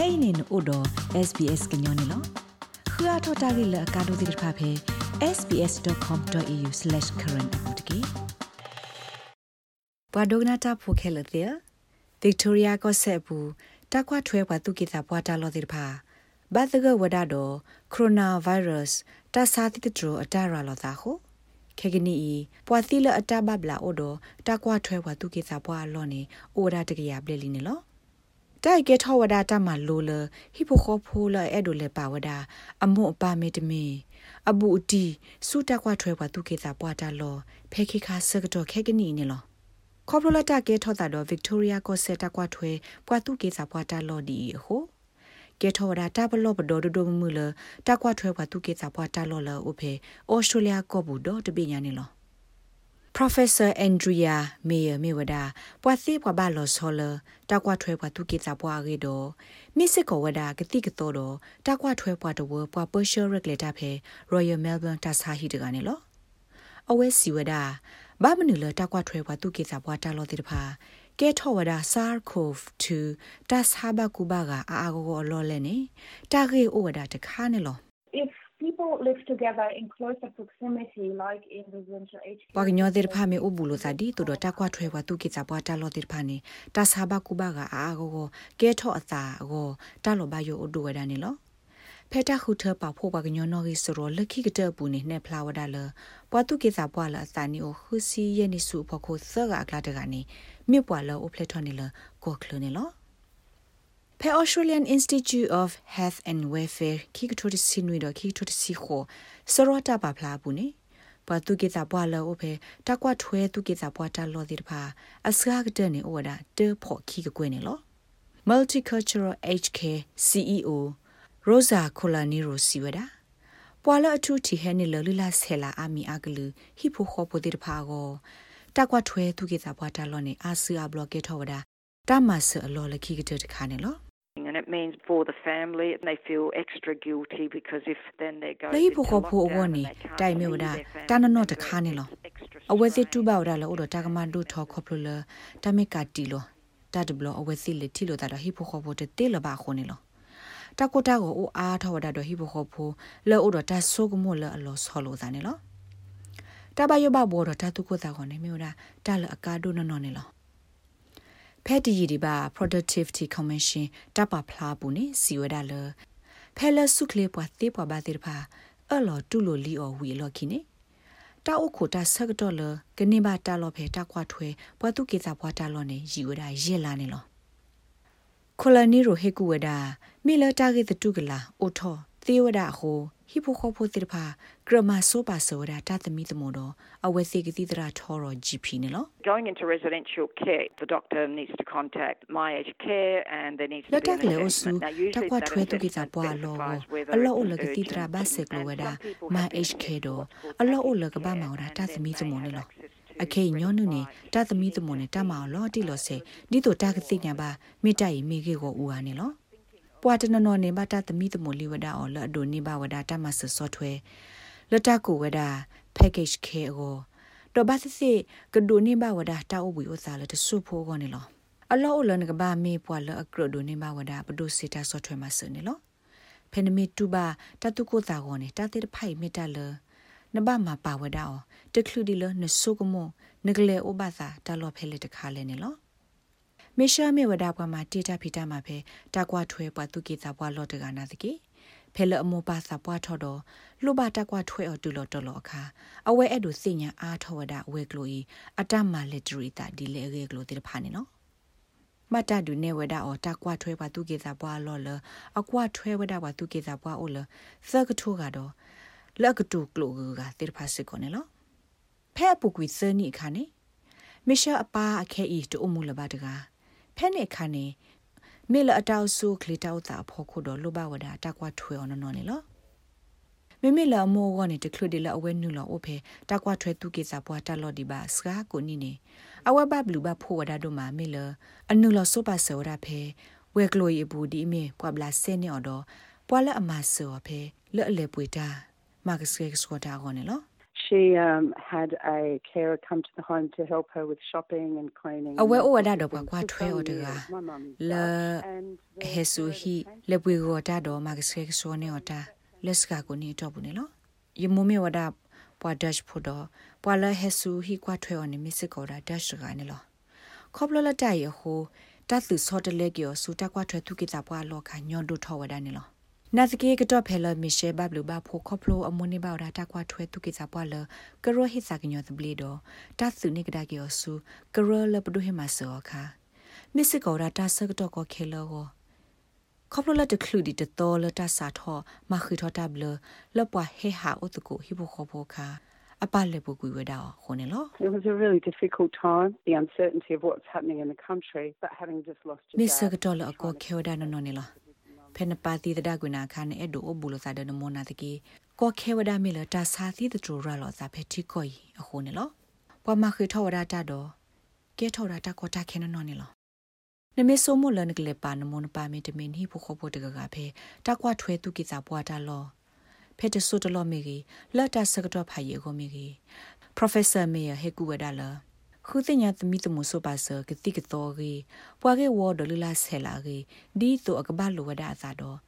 kainin odo sbs gnyone lo khua thota gi la ka do dir pha phe sbs.com.au/current apotki ဘွာဒိုဂနာတာဖိုခဲလတဲ့ဗစ်တိုးရီယာကိုဆက်ဘူးတက်ခွာထွဲဘွာသူကိတာဘွာတာလောတဲ့ဖာဘာသကဝဒါဒိုကိုရိုနာဗိုင်းရပ်စ်တဆာတိတထရအတာရာလောတာဟုခေကနီပွာသီလအတာဘဘလာအိုဒိုတက်ခွာထွဲဘွာသူကိတာဘွာလောနေအိုရာတကရပလေလီနေလော တိုက်ကဲထောဝဒတာမလိုလဟိပိုခိုဖိုလအဲ့ဒိုလေပါဝဒအမွန်ပါမေတမီအဘူတီစူတက်ခွာထွဲဘွာသူကိတာဘွာတာလောဖဲခိခါစကတော့ခေကနီနေလောခေါပလိုလာတာကဲထောတာတော့ဗစ်တိုးရီယာကိုဆက်တာကွာထွဲပွာသူကေစာပွာတာလော်ဒီဟိုကဲထောရာတာဘလော့ဘဒိုဒိုမူလတာကွာထွဲပွာသူကေစာပွာတာလော်လော်ဥဖေဩစတြေးလျကောဘူးတော့တပိညာနေလော Professor Andrea Mayer Mewada ပွာစီပွာဘာလောဆောလတာကွာထွဲပွာသူကေစာပွာရေတော့မစ်စစ်ကောဝဒါကတိကတော့တော့တာကွာထွဲပွာတဝပွာ Partial Regulator ဖေ Royal Melbourne တာစာဟီတကနေလောအဝဲစီဝဒါဘာမနူလတကွာထွဲဘွာသူကေစာဘွာတာလောတိတဖာကဲထောဝဒါဆာကိုဖ်2တဆာဘကူဘာကအာဂိုလောလဲနေတာဂေအိုဝဒါတခါနေလော if people live together in closer proximity like in residential age ပကညောတဲ့ဖာမေအဘူလိုစာဒီတူတော့တကွာထွဲဘွာသူကေစာဘွာတာလောတိတဖာနေတာဆာဘကူဘာကအာဂိုကဲထောအသာကိုတာလောဘယိုအိုဒိုဝဒါနေလောဖက်တာခုထပါဖို့ပါကညောနော်ကြီးစရောလက်ခိကတဲ့ပူနေနဲ့ဖလာဝဒါလပွားတုကေစာပွားလာစာနီအိုခုစီယနီစုဖို့ခိုဆကအကလာတကနေမြပွားလောအိုဖလက်ထော်နေလကိုကလနေလော ဖဲ Australian Institute of Health and Welfare ခိကထိုတစီနွေတော့ခိကထိုတစီခိုစရောတာပါဖလာဘူးနေပွားတုကေစာပွားလောအိုဖဲတကွာထွဲတုကေစာပွားတာလောဒီတဖာအစကားကတဲ့နေအိုဒါတေဖို့ခိကကွေးနေလော Multicultural HK CEO Rosa Colanero Siwada ပွာလအထုတီဟဲနေလလလဆဲလာအမီအကလူဟိဖိုခောပိုတိတဖာကိုတကွာထွဲသူကေစာဘွားတလောနေအာစီအဘလော့ကေထောဝဒါတမဆအလောလခိကတဲ့တခါနေလော and it means for the family they feel extra guilty because if then they go လေဖို့ခေါ်ဖို့ဝနီတိုင်မြဝဒတာနနောတခါနေလောအဝဲစစ်တူပါဝဒါလောတော့တာကမန်ဒုထောခေါပလတမေကတီလောတတ်ဘလောအဝဲစစ်လေတီလောတာဟိဖို့ခေါ်ဖို့တေလပါခုန်နေလောတကိုတာကိုအိုအားထောဝဒတော့ဟိဘခေါ်ဖိုလဲအိုတော့တဆုကမို့လဲအလောဆောလို့သားနေလောတဘယဘဘောတော့တတုကိုတာခေါနေမြို့တာတလအကာဒိုနော်နော်နေလော ဖက်တီဒီပါ productivity commission တပဖလားဘူးနေစီဝဒါလဖဲလဆုခလေပွားတေးပွားပါတေးဖာအလောတူလိုလီအော်ဝီလော်ခိနေတာအုတ်ခိုတာဆက်တော့လကနေပါတာလော်ဖဲတာခွာထွဲဘွားသူကေစာဘွားတာလော်နေရီဝဒါရဲလာနေလောကိုလနီရိုဟေကူဝဒါမေလတာဂေတတုကလာအိုထောသေဝဒါဟို ဟိဖိုခိုဖိုတိဖာဂရမဆိုပါဆိုဒါတသမီတမောတော့အဝဲစီကတိတရာထော်ရော GP နေလို့ Going into residential care the doctor needs to contact my age care and there needs to be လက်တက်လေအဆူတကွာထွဲတုကိတာပွားလောအလောအလကတိတရာဘတ်စက်ကလိုဝဒါ my age care တော့အလောအလကဘာမောဒါတသမီတမောနေလို့အခေညောနုနေတသမီသမုန်နေတမအောင်လောတိလို့စေဒီတို့တကသိညာပါမိတိုင်မိခေကိုဦးဟာနေလို့ ပွာတနနောနေပါတသမီသမုန်လီဝဒအော်လအဒိုနေပါဝဒတမဆဆော့ထွဲလတကူဝဒ package care ကိုတော့ဘာစစ်ကဒိုနေပါဝဒတာအဝီဥစားလတဆုဖိုးကောနေလို့အလောအလနကဘာမေပွာလအကရဒိုနေပါဝဒပဒုစီတာဆော့ထွဲမဆနေလို့ဖဲနမီတူပါတတုကိုတာကောနေတာတိဖိုင်မီတာလနဘမပါဝဒါအောတခလူဒီလနဆုကမောနဂလေဥပသာတလောဖဲလေတခါလဲနေလော မေရှာမေဝဒါပွားမှာတေတာဖီတာမှာဖဲတကွာထွဲပွားသူကေတာပွားလော့တကနာတကေဖဲလအမောပါစာပွားထော်တော့လူပါတကွာထွဲအော်တူလော်တော်လော်အခါအဝဲအဲ့ဒိုစညာအားထော်ဝဒအဝဲကလိုဤအတမလက်ဒရီတာဒီလေရေကလိုတေဖာနေနော်မတဒုနေဝဒအော်တကွာထွဲပွားသူကေတာပွားလော်လအကွာထွဲဝဒပွားသူကေတာပွားအိုလသကထိုးကတော့လက်ကတူကလိုကတေဖာစစ်ကောနေလောဖဲပုကွေစနီခါနေမရှာအပါအခဲဤတူမူလပါတကား ဖဲနေခါနေမေလအတောက်ဆူခလီတောက်တာဖို့ခုတော့လောဘဝဒတာကွာထွေအောင်နော်နေလောမေမေလာမောကနေတခလုဒီလာအဝဲနုလောအဖေတာကွာထွဲသူကေစာပွားတာလော်ဒီပါစကားကိုနီနေအဝဲဘဘလူဘဖို့ဝဒတို့မှာမေလအနုလောဆိုပါစောရဖေဝဲကလိုရီဘူးဒီမေပွာဘလာစဲနေအော်တော့ပွာလအမဆောဖေလဲ့အလေပွေတာမာကစကေစကောတာကောနေလော she um, had a carer come to the home to help her with shopping and cleaning. Awe o da do kwa thwe o de ga. Le ဟေဆူဟီလေပွေကိုတာတော့မကစကေဆိုနေအတာလက်စကာကိုနေတော့ဘူးနေလို့ယမမေဝဒါပွာဒတ်ဖို့တော့ပွာလဟေဆူဟီကွာထွေော်နေမစ်စကောဒါဒတ်စကနေလို့ခေါပလလတရဟိုတတ်သူစောတလေကျော်စူတက်ကွာထွေသူကိတာပွာလောခညွန်ဒုထောဝဒနေလို့ နာစကေကတော့ဖဲလမီရှေဘဘလူဘာဖိုခေါပလိုအမွန်နေပါတာတကွာထွေသူကိတာပွာလကရောဟိစာကညောတဘလီတော့တတ်သူနေကဒါကျော်စူကရောလပဒုဟိမဆောခါမစ်စကောဒါတဆကတော့ကိုခေလောကိုခေါပလိုလက်တခလူဒီတတော်လတဆာထောမခိထောတဘလလပွားဟေဟာဥတကုဟိဘခေါဖိုခါအပလေပုကွေဝဒါခုန်လော It was a really difficult time, the uncertainty of what's happening in the country, but having just lost your မစ် dad, စကတော့လအကောခေဝဒါနော်နော်နေလော ဖဲနပါတီတဒကွနာခါနဲ့အဒိုအဘူလစာဒနမောနာတကီကောခေဝဒါမီလတာစာသီတထရလောစာဖဲတီကိုအခုနေလောပမခိထောဝဒါတာတော့ကဲထောတာတကောတာခဲနော်နော်နေလောနမေဆိုမလနကလေပါနမွန်ပါမီတမင်ဟိဖို့ခဖို့တကကဖဲတကွာထွဲသူကိစာပွားတာလောဖဲတဆုတလောမီကြီးလက်တာစကတော့ဖာယေကိုမီကြီး professor mayor heku wadala ခုတင်ညာသမီတမှုဆိုပါစကတိကတော်ကြီးပွားကေဝဒလလာဆဲလာကြီးဒီတော့အကဘလိုဝဒအသာတော့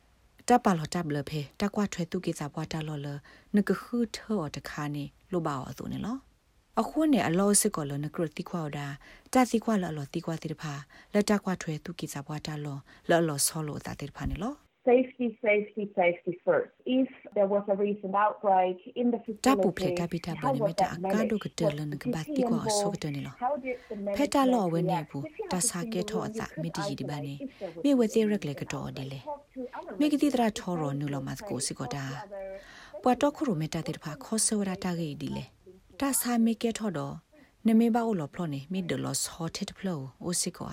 တပလောတဘလဖေတကွာထွဲသူကိစာပွားတာလောလနကခုထောတခါနေလိုပါအောင်ဆိုနေလောအခုနဲ့အလောစစ်ကောလနကရတိခွာဒါတတိခွာလလောတိခွာတိတဖာလက်တကွာထွဲသူကိစာပွားတာလောလောလောဆောလောတာတိတဖာနေလော Safety, safety, safety first. If there was a recent outbreak in the facility, တပူဖလက်ကပိတာဘနေမတာကာဒုကတလနကဘာတိကောဆုကတနေလောဖက်တာလောဝနေဘူးတဆာကေထောအတာမီတီဒီဘာနေမြေဝသေးရက်လေကတော့ဒီလေမိကတိတရာထောရနုလောမတ်ကိုစီကောတာပွာတော့ခရုမတာတေဖာခောဆောရတာဂေဒီလေတဆာမိကေထောတော့နမေဘာအိုလောဖလောနေမိဒလောဆောတစ်ဖလောအိုစီကော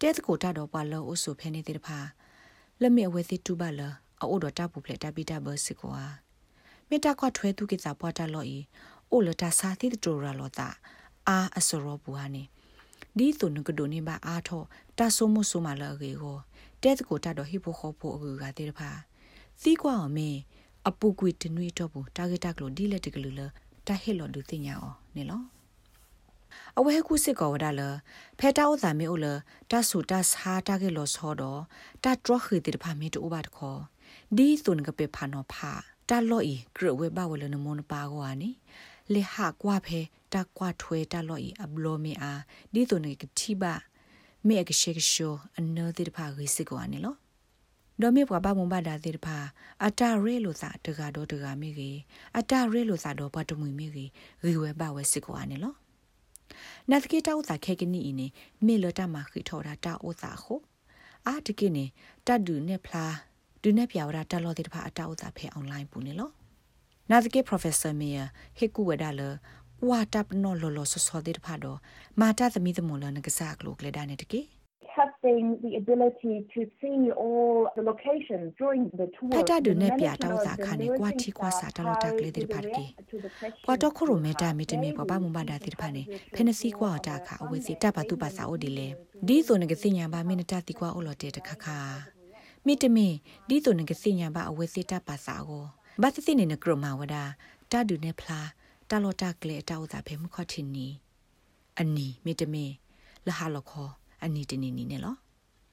တဲတကိုတာတော့ပွာလောအိုဆုဖဲနေတေဖာ လက်မေအဝဲစီတူပါလာအိုဒတာပူဖလက်တာပီတာဘစီကွာမေတာခွတ်ထွဲသူကိစာပွားတာလို့ဤအိုလတာစာတိတိုရာလောတာအာအစရောဘူဟာနေဒီတုန်ကဒိုနေပါအာထောတာဆိုမှုဆိုမလာရေကိုတဲတကိုတာတော့ဟိဖိုခေါဖိုအကူကတေတဖာသီးကွာအမေအပူကွေတနွေတော့ဘူးတာဂက်တကလို့ဒီလက်တကလူလတာဟစ်လို့ဒူတင်ညာအောနေလော အဝဲခုစစ်ကောဝဒါလဖဲတာဥသာမေဥလတဆူတဆာတာကေလောဆောတော့တတ်ရခိတိဖာမေတူဘတ်ခောဒီသွန်ကပေဖာနောဖာတလောဤဂရဝဲဘဝလနမွန်ပါကောအာနိလေဟာကွာဖဲတကွာထွဲတလောဤအဘလောမေအာဒီသွန်ကတိဘမေကရှေကရှောအနောတိဖာဂိစစ်ကောအာနိလောဒေါ်မေဘွားဘမွန်ဘာဒါတိဖာအတာရဲလို့သာတကတော့တကမိကြီးအတာရဲလို့သာတော့ဘတ်တမွေမိကြီးရီဝဲဘဝဲစစ်ကောအာနိလော နတ်ကေတောက်တာခေကနီနေမေလတာမခိထောတာတာဥသာခုအာတကိနေတတ်ဒူနေဖလားဒူနေပြဝတာတလောတိတဖာအတာဥသာဖဲအွန်လိုင်းပူနေလောနတ်ကေ professor meya ဟေကူဝဒါလဝါတပ်နော်လောလောဆောဆောတိတဖာတော့မာတာသမီသမွန်လနကစားကလိုကလေဒါနေတကိ having the ability to see all the locations during the tour ဖတာဒုနေပြတောက်စာခါနေကွာတီကွာစာတလို့တကလေးတိဖာတကေကွာတော့ခရိုမေတာမီတမီပပမမဒါတိဖာနေဖဲနစီကွာတာခါအဝေစီတပါတူပါစာအိုဒီလေဒီဆိုနေကစညာပါမင်းတတိကွာအိုလော်တေတခါခါမီတမီဒီဆိုနေကစညာပါအဝေစီတပါစာကိုဘာသတိနေနကရမဝဒါတာဒုနေဖလာတလို့တကလေးတောက်စာဖဲမခေါတင်နီအနီမီတမီလဟာလခေါ် အနီတနီနီနေလော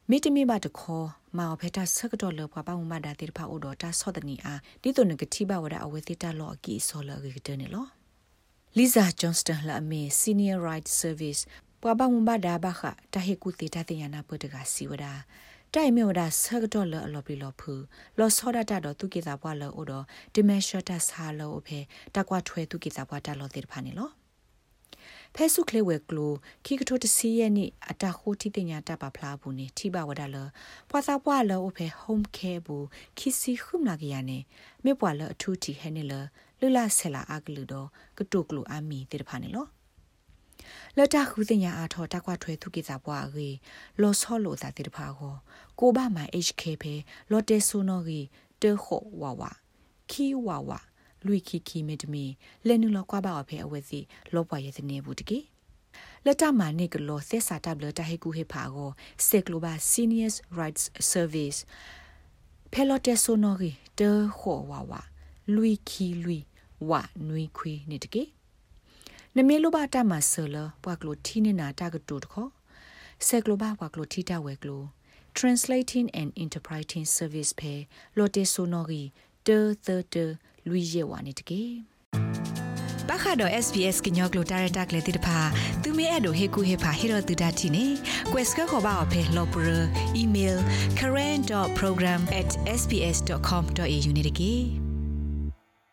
မိတမိဘတခေါ်မောင်ဖက်တာဆကတော့လောပွားပါမမဒါတိဖာအိုတော်တာဆော့တနီအားဒီတုန်ကတိဘဝဒအဝေတိတလောအကီဆောလဂေတနေလောလီဇာဂျွန်စတန်လာမေ Senior Right Service ပွားပါမမဒါဘခတာဟေကူတေတတညာနာပတကစီဝဒါတိုင်မြောဒါဆကတော့လောအလောပီလောဖူလောဆောဒတာတော့သူကေသာပွားလောအိုတော်ဒီမက်ရှော့တာဆာလောအဖေတကွာထွဲသူကေသာပွားတာလောတေဖာနေလော ဖဲဆုကလေဝဲကလိုခိကထိုတစီရဲ့နိအတခိုတိပညာတပဖလားဘူးနိထိဘဝဒါလပွာစာပွာလောအဖဲ home care ဘူးခိစီခုမလာကရနေမေပွာလအထူတီဟဲနေလလူလာဆလာအကလူတော့ကတုကလူအမီတေတဖာနေလောလတခုစညာအားထောတကွာထွဲသူကိစာပွားရီလောဆောလိုသာတေတဖာကိုကိုဘမိုင် HK ဖေလော်တေဆူနိုရီတေခိုဝါဝါခီဝါဝါ လူခီခီမီတမီလဲနုလောကွာပါအဖေအဝဲစီလောပွားရဲ့နေဘူးတကေလက်တမနိကလောသက်စာတဘလတဟေကူဟေဖာကိုစေကလိုဘာ Seniors Rights Service ဖဲလော်တေဆိုနိုရီတေခိုဝါဝါလူခီလူဝါနွိခွေနေတကေနမေလိုဘာတမဆလပွားကလိုတီနေနာတာကတူတခောစေကလိုဘာပွားကလိုတီတာဝဲကလို translating and interpreting service phe lotte sonogi de the de lui ye wa ni tike ပခါတော့ SBS ကညောကလိုတာရတက်လေတိတဖာသူမဲအဲ့တို့ဟေကူဟေဖာဟေရတူဒတ်တီနေ quest ကခေါ်ပါအဖေလော်ပရ email current.program@sbs.com.au နေတကေ